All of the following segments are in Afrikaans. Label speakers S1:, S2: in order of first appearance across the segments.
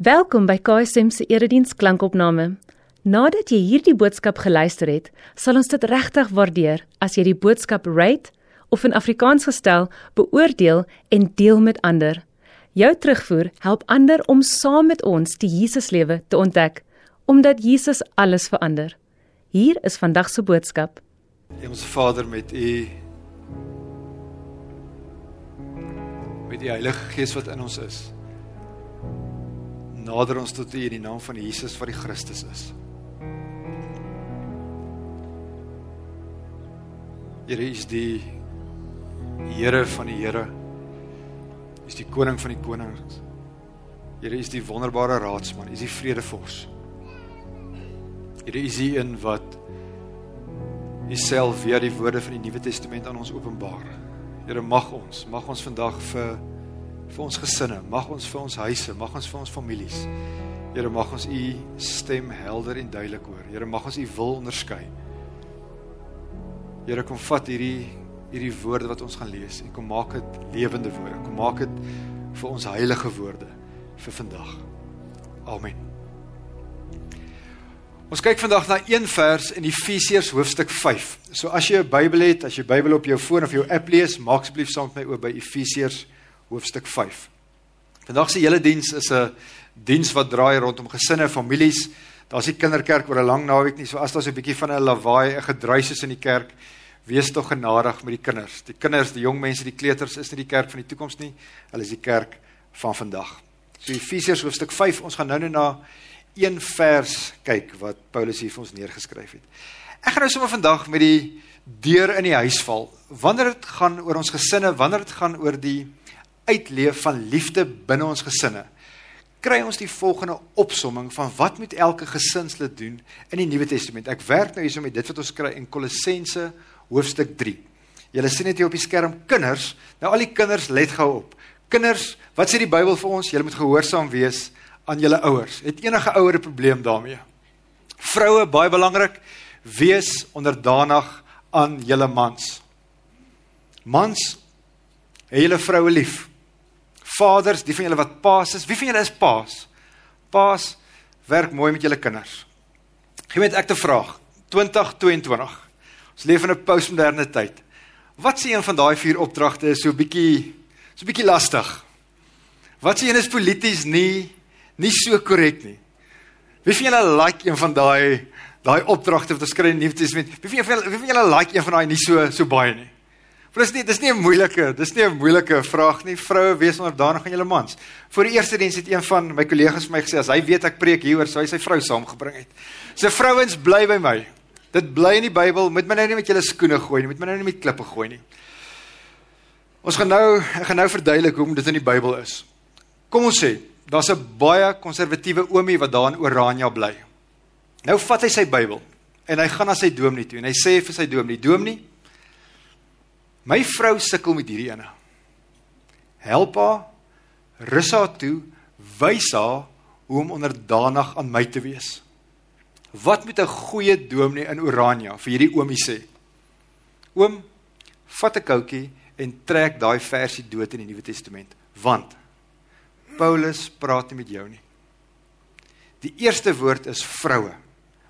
S1: Welkom by KSM se erediens klankopname. Nadat jy hierdie boodskap geluister het, sal ons dit regtig waardeer as jy die boodskap rate of in Afrikaans gestel beoordeel en deel met ander. Jou terugvoer help ander om saam met ons die Jesuslewe te ontdek, omdat Jesus alles verander. Hier is vandag se boodskap.
S2: Ons Vader met U met die Heilige Gees wat in ons is nader ons tot U in die naam van Jesus wat die Christus is. Here is die Here van die Here. Is die koning van die konings. Here is die wonderbare raadsman, is die vredevors. Here is die een wat Uself via die woorde van die Nuwe Testament aan ons openbaar. Here mag ons, mag ons vandag vir vir ons gesinne, mag ons vir ons huise, mag ons vir ons families. Here mag ons u stem helder en duidelik hoor. Here mag ons u wil onderskei. Here kom vat hierdie hierdie woorde wat ons gaan lees en kom maak dit lewende woorde. Kom maak dit vir ons heilige woorde vir vandag. Amen. Ons kyk vandag na een vers in Efesiërs hoofstuk 5. So as jy 'n Bybel het, as jy Bybel op jou foon of jou app lees, maak asseblief saam met my oop by Efesiërs hoofstuk 5. Vandag se hele diens is 'n diens wat draai rondom gesinne, families. Daar's nie kinderkerk oor 'n lang naweek nie, so as daar so 'n bietjie van 'n lawaai, 'n gedruis is in die kerk, wees tog genadig met die kinders. Die kinders, die jong mense, die kleuters is nie die kerk van die toekoms nie, hulle is die kerk van vandag. So Efesiërs hoofstuk 5, ons gaan nou net na een vers kyk wat Paulus hier vir ons neergeskryf het. Ek gaan nou sommer vandag met die deur in die huis val. Wanneer dit gaan oor ons gesinne, wanneer dit gaan oor die uitleef van liefde binne ons gesinne, kry ons die volgende opsomming van wat moet elke gesinslid doen in die Nuwe Testament. Ek werk nou hierso met dit wat ons kry in Kolossense hoofstuk 3. Julle sien dit hier op die skerm, kinders. Nou al die kinders, let gou op. Kinders, wat sê die Bybel vir ons? Julle moet gehoorsaam wees aan julle ouers. Het enige ouer 'n probleem daarmee? Vroue, baie belangrik, wees onderdanig aan julle mans. Mans, hê julle vroue lief vaders, die van julle wat paas is, wie van julle is paas? Paas werk mooi met julle kinders. Gee met ek te vraag, 2022. Ons leef in 'n postmoderne tyd. Wat sê een van daai vier opdragte is so bietjie so bietjie lastig? Wat sê een is polities nie nie so korrek nie? Wie van julle like een van daai daai opdragte wat ons kry in die Nuwe Testament? Wie van julle wie van julle like een van daai nie so so baie nie? Maar dis nie dis nie 'n moeilike, dis nie 'n moeilike vraag nie. Vroue wees onderdanig aan julle mans. Voor die eerste diens het een van my kollegas vir my gesê as hy weet ek preek hieroor, sou hy sy vrou saamgebring het. Sy vrouens bly by my. Dit bly in die Bybel. Moet my nou nie met julle skoene gooi nie. Moet my nou nie met klippe gooi nie. Ons gaan nou ek gaan nou verduidelik hoe dit in die Bybel is. Kom ons sê, daar's 'n baie konservatiewe oomie wat daar in Orania bly. Nou vat hy sy Bybel en hy gaan na sy dominee toe en hy sê vir sy dominee, dominee My vrou sukkel met hierdie ene. Help haar, rus haar toe, wys haar hoe om onderdanig aan my te wees. Wat moet 'n goeie dominee in Orania vir hierdie oomie sê? Oom, vat 'n koutjie en trek daai versie dood in die Nuwe Testament, want Paulus praat nie met jou nie. Die eerste woord is vroue.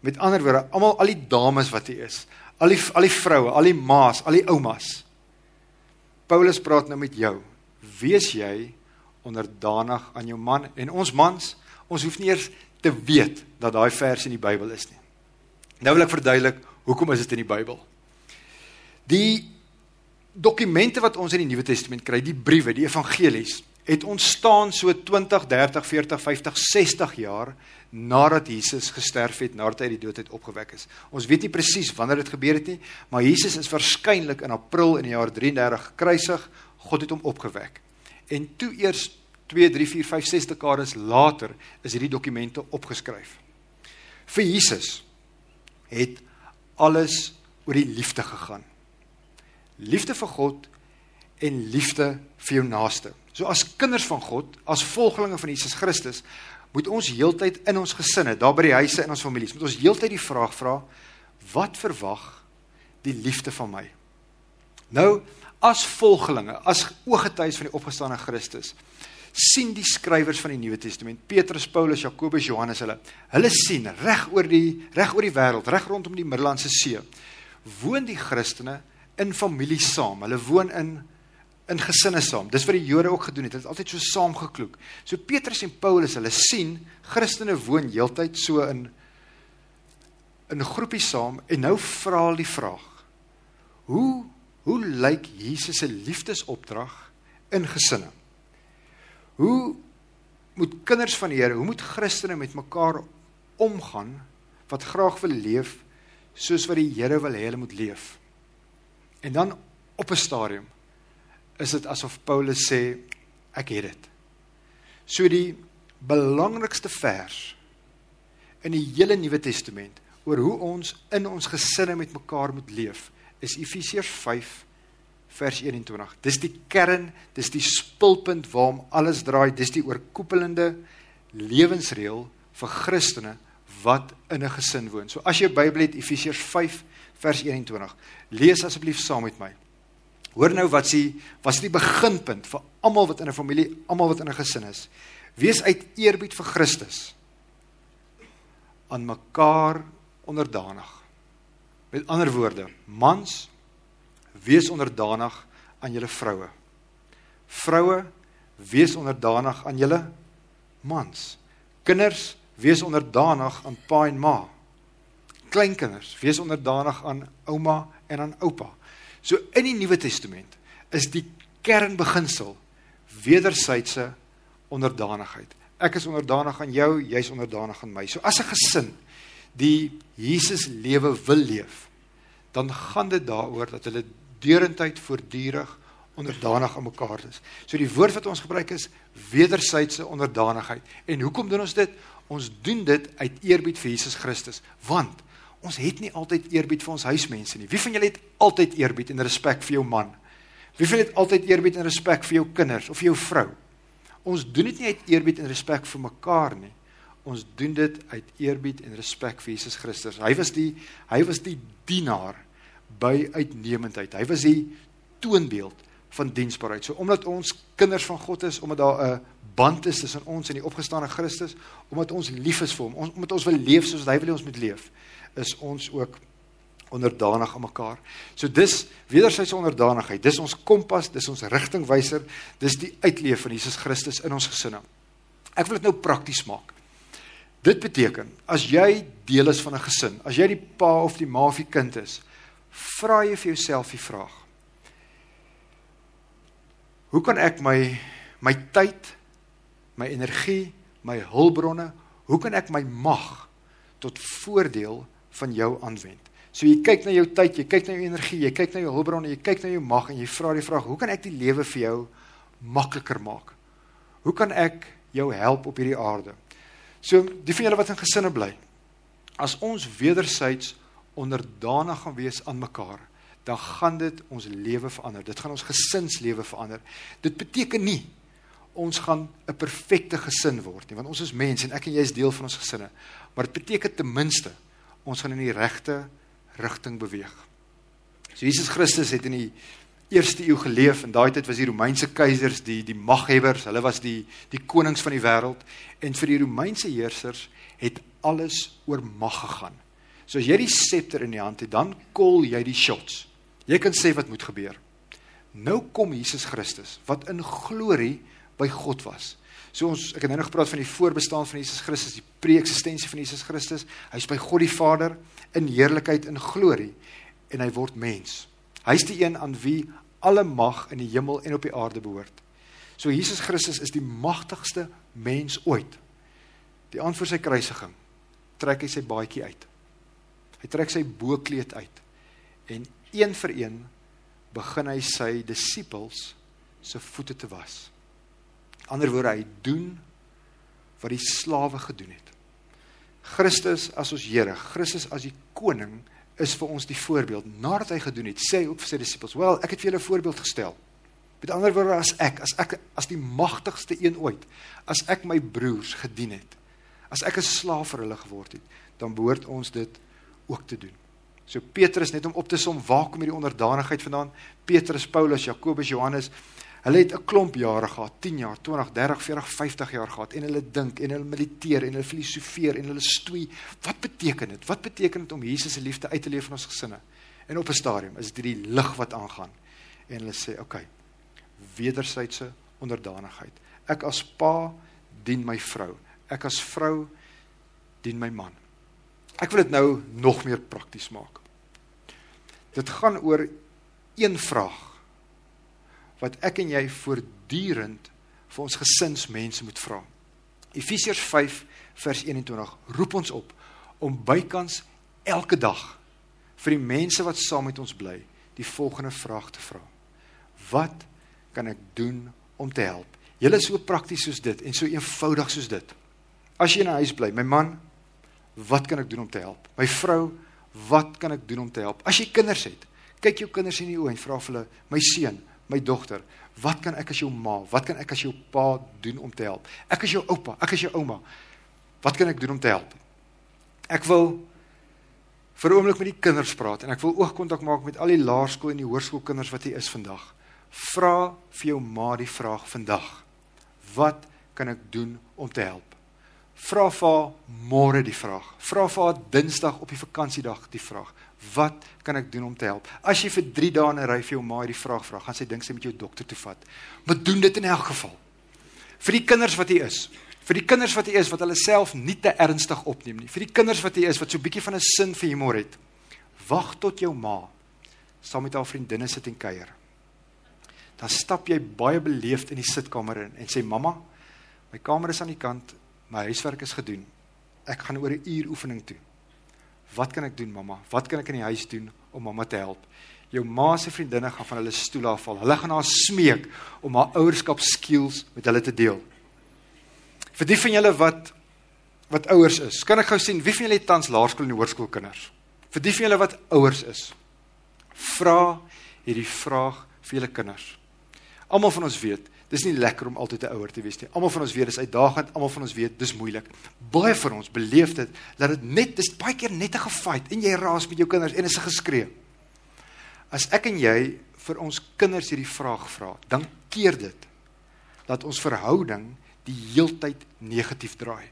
S2: Met ander woorde, almal al die dames wat hier is, al die al die vroue, al die ma's, al die oumas. Paulus praat nou met jou. Wees jy onderdanig aan jou man en ons mans, ons hoef nie eers te weet dat daai vers in die Bybel is nie. Nou wil ek verduidelik hoekom is dit in die Bybel. Die dokumente wat ons in die Nuwe Testament kry, die briewe, die evangelies, het ontstaan so 20, 30, 40, 50, 60 jaar nadat Jesus gesterf het, nadat hy uit die dood uit opgewek is. Ons weet nie presies wanneer dit gebeur het nie, maar Jesus is waarskynlik in April in die jaar 33 gekruisig, God het hom opgewek. En toe eers 2, 3, 4, 5, 6 dekades later is hierdie dokumente opgeskryf. Vir Jesus het alles oor die liefde gegaan. Liefde vir God en liefde vir jou naaste. So as kinders van God, as volgelinge van Jesus Christus, moet ons heeltyd in ons gesinne, daar by die huise in ons families, moet ons heeltyd die vraag vra, wat verwag die liefde van my? Nou, as volgelinge, as ooggetuies van die opgestane Christus, sien die skrywers van die Nuwe Testament, Petrus, Paulus, Jakobus, Johannes hulle, hulle sien reg oor die reg oor die wêreld, reg rondom die Middellandse See, woon die Christene in familie saam. Hulle woon in in gesinne saam. Dis wat die Jode ook gedoen het. Hulle het altyd so saamgekloek. So Petrus en Paulus, hulle sien Christene woon heeltyd so in in groepies saam en nou vra hulle die vraag: Hoe hoe lyk Jesus se liefdesopdrag in gesinne? Hoe moet kinders van die Here, hoe moet Christene met mekaar omgaan wat graag wil leef soos wat die Here wil hê hulle moet leef? En dan op 'n stadium is dit asof Paulus sê ek het dit. So die belangrikste vers in die hele Nuwe Testament oor hoe ons in ons gesinne met mekaar moet leef is Efesiërs 5 vers 21. Dis die kern, dis die spulpunt waarom alles draai, dis die oorkoepelende lewensreël vir Christene wat in 'n gesin woon. So as jy Bybel het Efesiërs 5 vers 21. Lees asseblief saam met my. Hoor nou wat sê was die beginpunt vir almal wat in 'n familie, almal wat in 'n gesin is. Wees uit eerbied vir Christus aan mekaar onderdanig. Met ander woorde, mans wees onderdanig aan julle vroue. Vroue wees onderdanig aan julle mans. Kinders wees onderdanig aan pa en ma. Kleinkinders wees onderdanig aan ouma en aan oupa. So in die Nuwe Testament is die kernbeginsel wederwysige onderdanigheid. Ek is onderdanig aan jou, jy's onderdanig aan my. So as 'n gesin die Jesus lewe wil leef, dan gaan dit daaroor dat hulle deurentyd voortdurig onderdanig aan mekaar is. So die woord wat ons gebruik is wederwysige onderdanigheid. En hoekom doen ons dit? Ons doen dit uit eerbied vir Jesus Christus, want ons het nie altyd eerbied vir ons huismense nie. Wie van julle het altyd eerbied en respek vir jou man? Wie van julle het altyd eerbied en respek vir jou kinders of vir jou vrou? Ons doen dit nie uit eerbied en respek vir mekaar nie. Ons doen dit uit eerbied en respek vir Jesus Christus. Hy was die hy was die dienaar by uitnemendheid. Hy was die toonbeeld van diensbaarheid. So omdat ons kinders van God is, omdat daar 'n band is tussen ons en die opgestane Christus, omdat ons lief is vir hom, omdat ons wil leef soos hy wil ons moet leef, is ons ook onderdanig aan mekaar. So dis wederwysige onderdanigheid. Dis ons kompas, dis ons rigtingwyser, dis die uitleef van Jesus Christus in ons gesinne. Ek wil dit nou prakties maak. Dit beteken as jy deel is van 'n gesin, as jy die pa of die ma of die kind is, vra jy vir jouself die vraag: Hoe kan ek my my tyd, my energie, my hulpbronne, hoe kan ek my mag tot voordeel van jou aanwend? So jy kyk na jou tyd, jy kyk na jou energie, jy kyk na jou hulpbronne, jy kyk na jou mag en jy vra die vraag: Hoe kan ek die lewe vir jou makliker maak? Hoe kan ek jou help op hierdie aarde? So die van julle wat in gesinne bly, as ons wedersyds onderdanig gaan wees aan mekaar, dan gaan dit ons lewe verander. Dit gaan ons gesinslewe verander. Dit beteken nie ons gaan 'n perfekte gesin word nie, want ons is mense en ek en jy is deel van ons gesinne. Maar dit beteken ten minste ons gaan in die regte rigting beweeg. So Jesus Christus het in die eerste eeu geleef en daai tyd was die Romeinse keisers die die maghebbers, hulle was die die konings van die wêreld en vir die Romeinse heersers het alles oor mag gegaan. So as jy die scepter in die hand het, dan call jy die shots. Jy kan sê wat moet gebeur. Nou kom Jesus Christus wat in glorie by God was. So ons ek het nou nog gepraat van die voorbestaan van Jesus Christus, die pre-eksistensie van Jesus Christus. Hy's by God die Vader in heerlikheid en glorie en hy word mens. Hy's die een aan wie alle mag in die hemel en op die aarde behoort. So Jesus Christus is die magtigste mens ooit. Die aand voor sy kruisiging trek hy sy baadjie uit. Hy trek sy boekleed uit en een vir een begin hy sy disippels se voete te was ander woorde hy doen wat die slawe gedoen het. Christus as ons Here, Christus as die koning is vir ons die voorbeeld. Nadat hy gedoen het, sê hy ook vir sy disippels: "Wel, ek het vir julle 'n voorbeeld gestel." Met ander woorde as ek, as ek as die magtigste een ooit, as ek my broers gedien het, as ek 'n slaaf vir hulle geword het, dan behoort ons dit ook te doen. So Petrus net om op te som, waar kom hierdie onderdanigheid vandaan? Petrus, Paulus, Jakobus, Johannes, Hulle het 'n klomp jare gehad, 10 jaar, 20, 30, 40, 50 jaar gehad en hulle dink en hulle mediteer en hulle filosofeer en hulle stoei. Wat beteken dit? Wat beteken dit om Jesus se liefde uit te leef in ons gesinne? En op 'n stadium is dit die lig wat aangaan. En hulle sê, "Oké, okay, wederwysige onderdanigheid. Ek as pa dien my vrou. Ek as vrou dien my man." Ek wil dit nou nog meer prakties maak. Dit gaan oor een vraag wat ek en jy voortdurend vir ons gesinsmense moet vra. Efesiërs 5 vers 21 roep ons op om bykans elke dag vir die mense wat saam met ons bly, die volgende vraag te vra. Wat kan ek doen om te help? Julle is so prakties soos dit en so eenvoudig soos dit. As jy in 'n huis bly, my man, wat kan ek doen om te help? My vrou, wat kan ek doen om te help? As jy kinders het, kyk jou kinders in die oë en vra vir hulle, my seun, my dogter, wat kan ek as jou ma, wat kan ek as jou pa doen om te help? Ek is jou oupa, ek is jou ouma. Wat kan ek doen om te help? Ek wil vir 'n oomblik met die kinders praat en ek wil oogkontak maak met al die laerskool en die hoërskoolkinders wat hier is vandag. Vra vir jou ma die vraag vandag. Wat kan ek doen om te help? Vra vir haar môre die vraag. Vra vir haar Dinsdag op die vakansiedag die vraag. Wat kan ek doen om te help? As jy vir 3 dae in 'n ry vir jou ma hierdie vraag vra, gaan sy dink sy moet jou dokter toe vat. Maar doen dit in elk geval. Vir die kinders wat hier is, vir die kinders wat hier is wat hulle self nie te ernstig opneem nie. Vir die kinders wat hier is wat so 'n bietjie van 'n sin vir humor het. Wag tot jou ma saam met haar vriendinne sit en kuier. Dan stap jy baie beleefd in die sitkamer in en sê mamma, my kamer is aan die kant, my huiswerk is gedoen. Ek gaan oor 'n uur oefening toe. Wat kan ek doen, mamma? Wat kan ek in die huis doen om mamma te help? Jou ma se vriendinne gaan van hulle stoel afval. Hulle gaan haar smeek om haar ouerskap skills met hulle te deel. Vir die van julle wat wat ouers is, kan ek gou sien wie van julle tans laerskool en hoërskoolkinders? Vir die van julle wat ouers is, vra hierdie vraag vir julle kinders. Almal van ons weet, dis nie lekker om altyd 'n ouer te wees nie. Almal van ons weet dis uitdagend, almal van ons weet dis moeilik. Baie van ons beleef dit dat dit net dis baie keer net 'n gefight en jy raas met jou kinders en is 'n geskree. As ek en jy vir ons kinders hierdie vraag vra, dan keer dit dat ons verhouding die heeltyd negatief draai.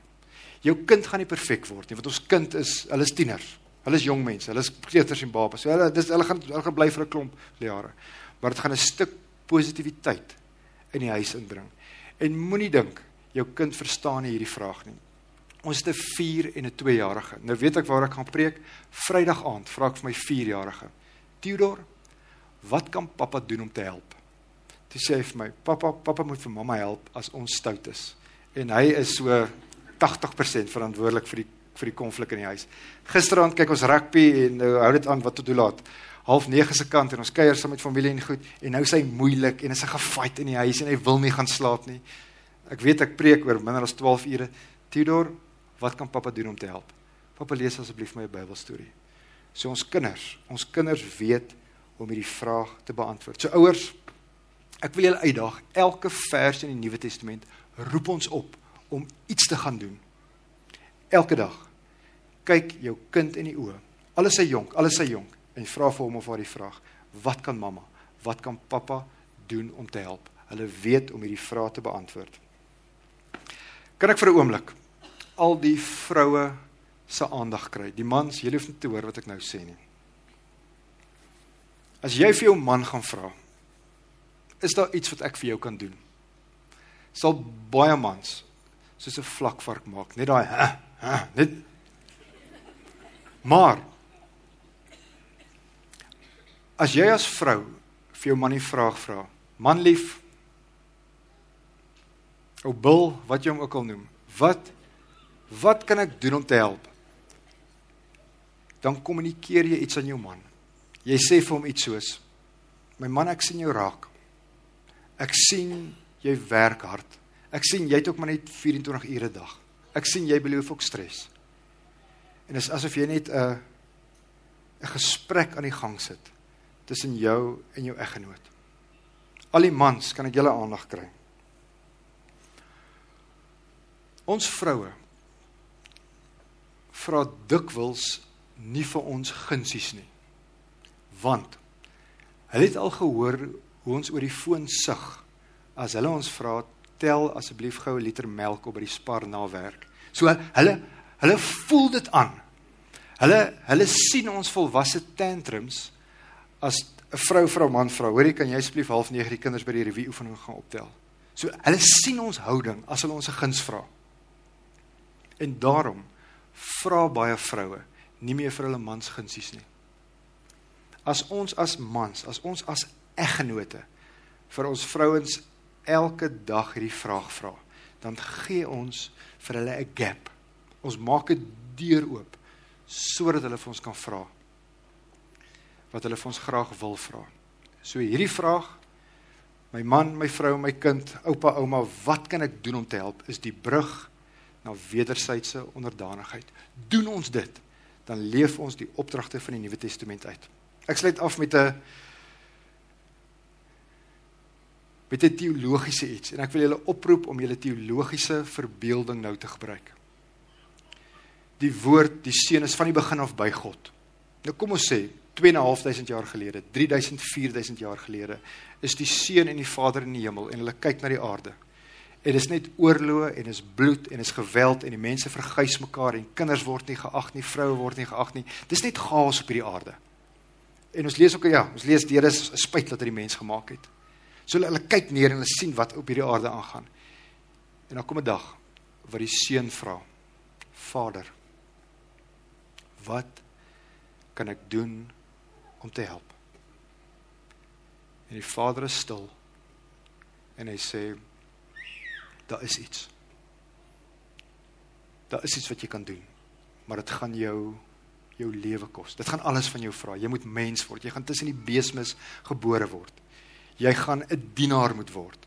S2: Jou kind gaan nie perfek word nie, want ons kind is, hulle is tieners. Hulle is jong mense, hulle is kleuters en babas. So hulle dis hulle gaan hulle gaan bly vir 'n klomp jare. Maar dit gaan 'n stuk positiwiteit in die huis inbring. En moenie dink jou kind verstaan hierdie vraag nie. Ons het 'n 4 en 'n 2-jarige. Nou weet ek waar ek gaan preek. Vrydag aand vra ek vir my 4-jarige. Theodor, wat kan pappa doen om te help? Toe sê hy vir my, pappa, pappa moet vir mamma help as ons stout is. En hy is so 80% verantwoordelik vir die vir die konflik in die huis. Gisteraand kyk ons rugby en nou hou dit aan wat tot hoe laat half 9 se kant en ons kuier saam met familie en goed en nou sê hy moeilik en is 'n gefight in die huis en hy wil nie gaan slaap nie. Ek weet ek preek oor minder as 12 ure. Theodor, wat kan pappa doen om te help? Pappa lees asseblief my 'n Bybelstorie. So ons kinders, ons kinders weet om hierdie vraag te beantwoord. So ouers, ek wil julle uitdaag. Elke vers in die Nuwe Testament roep ons op om iets te gaan doen. Elke dag. Kyk jou kind in die oë. Alles hy jonk, alles hy jonk en vra vir hom of haar die vraag: Wat kan mamma, wat kan pappa doen om te help? Hulle weet om hierdie vrae te beantwoord. Kan ek vir 'n oomblik al die vroue se aandag kry? Die mans, julle hoef nie te hoor wat ek nou sê nie. As jy vir jou man gaan vra, is daar iets wat ek vir jou kan doen? Sal baie mans soos 'n vlakvark maak, net daai net Maar As jy as vrou vir jou man die vraag vra, man lief, ou bil, wat jy hom ook al noem, wat wat kan ek doen om te help? Dan kommunikeer jy iets aan jou man. Jy sê vir hom iets soos: My man, ek sien jou raak. Ek sien jy werk hard. Ek sien jy het ook maar net 24 ure 'n dag. Ek sien jy beloof ook stres. En dit is asof jy net 'n 'n gesprek aan die gang sit tussen jou en jou eggenoot. Al die mans kan ek julle aandag kry. Ons vroue vra dikwels nie vir ons gunsies nie. Want hulle het al gehoor hoe ons oor die foon sug as hulle ons vra tel asseblief gou 'n liter melk op by die spar na werk. So hulle hulle voel dit aan. Hulle hulle sien ons volwasse tantrums as 'n vrou vir 'n man vrou. Hoorie, kan jy asseblief half 9 die kinders by die revue oefening gaan optel? So hulle sien ons houding as hulle ons 'n guns vra. En daarom vra baie vroue nie meer vir hulle mans gunsies nie. As ons as mans, as ons as eggenote vir ons vrouens elke dag hierdie vraag vra, dan gee ons vir hulle 'n gap. Ons maak 'n deur oop sodat hulle vir ons kan vra wat hulle vir ons graag wil vra. So hierdie vraag my man, my vrou, my kind, oupa, ouma, wat kan ek doen om te help? Is die brug na wederwysige onderdanigheid. Doen ons dit, dan leef ons die opdragte van die Nuwe Testament uit. Ek sluit af met 'n met 'n teologiese iets en ek wil julle oproep om julle teologiese verbeelding nou te gebruik. Die woord, die seun is van die begin af by God. Nou kom ons sê 2.500 jaar gelede, 3000 4000 jaar gelede is die seun en die vader in die hemel en hulle kyk na die aarde. En dit is net oorloë en is bloed en is geweld en die mense verguis mekaar en kinders word nie geag nie, vroue word nie geag nie. Dis net chaos op hierdie aarde. En ons lees ook ja, ons lees die Here is spyt dat hy die mens gemaak het. So hulle, hulle kyk neer en hulle sien wat op hierdie aarde aangaan. En dan kom 'n dag wat die seun vra: Vader, wat kan ek doen om te help? En die vader is stil. En hy sê: Daar is iets. Daar is iets wat jy kan doen. Maar dit gaan jou jou lewe kos. Dit gaan alles van jou vra. Jy moet mens word. Jy gaan tussen die beesmis gebore word. Jy gaan 'n dienaar moet word.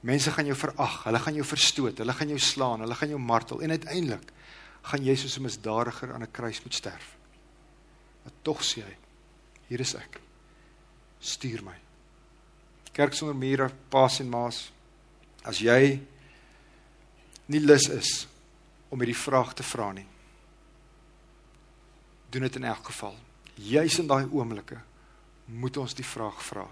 S2: Mense gaan jou verag, hulle gaan jou verstoot, hulle gaan jou slaan, hulle gaan jou martel en uiteindelik gaan jy soos 'n misdadiger aan 'n kruis moet sterf. Maar tog sê hy: Hier is ek. Stuur my. Kerk sonder mure, paas en maas. As jy nie lus is om hierdie vraag te vra nie, doen dit in elk geval. Juis in daai oomblikke moet ons die vraag vra.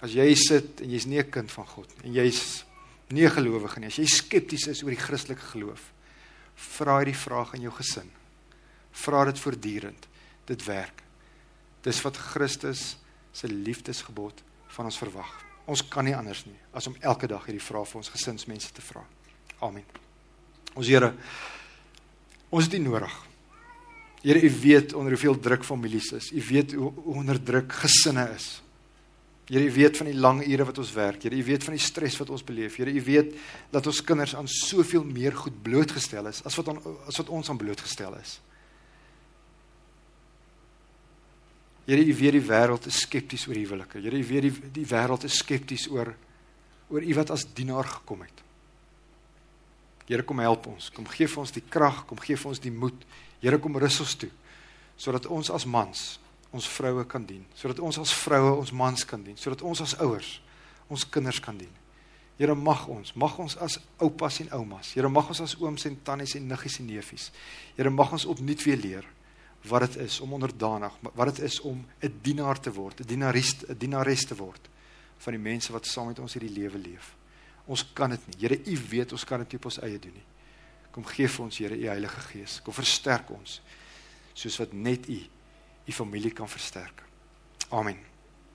S2: As jy sit en jy's nie 'n kind van God en jy's nie 'n gelowige nie, as jy skepties is oor die Christelike geloof, vra hierdie vraag in jou gesin. Vra dit voortdurend. Dit werk. Dis wat Christus se liefdesgebod van ons verwag. Ons kan nie anders nie as om elke dag hierdie vraag vir ons gesinsmense te vra. Amen. Ons Here, ons het U nodig. Here, U weet onder hoeveel druk families is. U weet hoe onder druk gesinne is. Here, U weet van die lang ure wat ons werk. Here, U weet van die stres wat ons beleef. Here, U weet dat ons kinders aan soveel meer goed blootgestel is as wat aan as wat ons aan blootgestel is. Here, U weet die wêreld is skepties oor huwelike. Here, U weet die die wêreld is skepties oor oor U wat as dienaar gekom het. Here, kom help ons. Kom gee vir ons die krag, kom gee vir ons die moed. Here kom rus ons toe sodat ons as mans ons vroue kan dien, sodat ons as vroue ons mans kan dien, sodat ons as ouers ons kinders kan dien. Here mag ons, mag ons as oupas en oumas, Here mag ons as ooms en tannies en niggies en neefies. Here mag ons opnuut weer leer wat dit is om onderdanig, wat dit is om 'n dienaar te word, 'n dienaris, 'n dienares te word van die mense wat saam met ons hierdie lewe leef. Ons kan dit nie. Here, U weet ons kan dit nie op ons eie doen nie. Kom gee vir ons Here u Heilige Gees. Kom versterk ons soos wat net u u familie kan versterk. Amen.